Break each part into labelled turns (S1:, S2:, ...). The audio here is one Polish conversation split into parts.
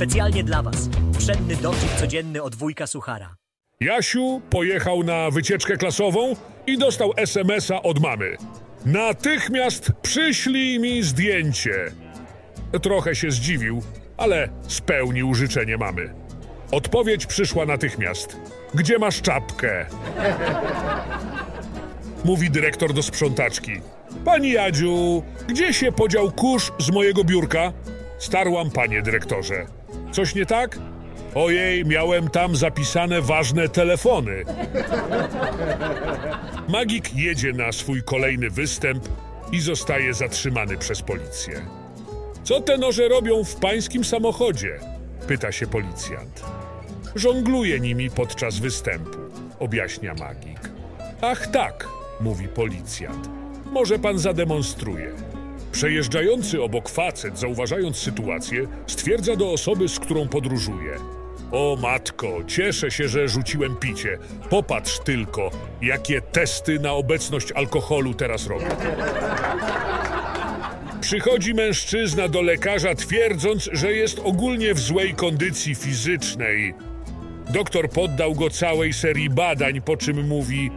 S1: Specjalnie dla was. Pszenny dowcip codzienny od wujka Suchara.
S2: Jasiu pojechał na wycieczkę klasową i dostał SMS-a od mamy. Natychmiast przyślij mi zdjęcie. Trochę się zdziwił, ale spełnił życzenie mamy. Odpowiedź przyszła natychmiast. Gdzie masz czapkę? Mówi dyrektor do sprzątaczki. Pani Jadziu, gdzie się podział kurz z mojego biurka? Starłam, panie dyrektorze. Coś nie tak? Ojej, miałem tam zapisane ważne telefony. Magik jedzie na swój kolejny występ i zostaje zatrzymany przez policję. Co te noże robią w pańskim samochodzie? Pyta się policjant. Żongluje nimi podczas występu, objaśnia magik. Ach tak, mówi policjant. Może pan zademonstruje. Przejeżdżający obok facet, zauważając sytuację, stwierdza do osoby, z którą podróżuje. O matko, cieszę się, że rzuciłem picie. Popatrz tylko, jakie testy na obecność alkoholu teraz robię. Przychodzi mężczyzna do lekarza, twierdząc, że jest ogólnie w złej kondycji fizycznej. Doktor poddał go całej serii badań, po czym mówi: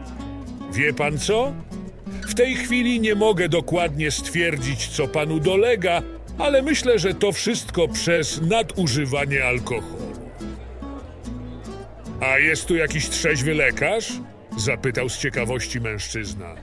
S2: Wie pan co? W tej chwili nie mogę dokładnie stwierdzić, co panu dolega, ale myślę, że to wszystko przez nadużywanie alkoholu. A jest tu jakiś trzeźwy lekarz? Zapytał z ciekawości mężczyzna.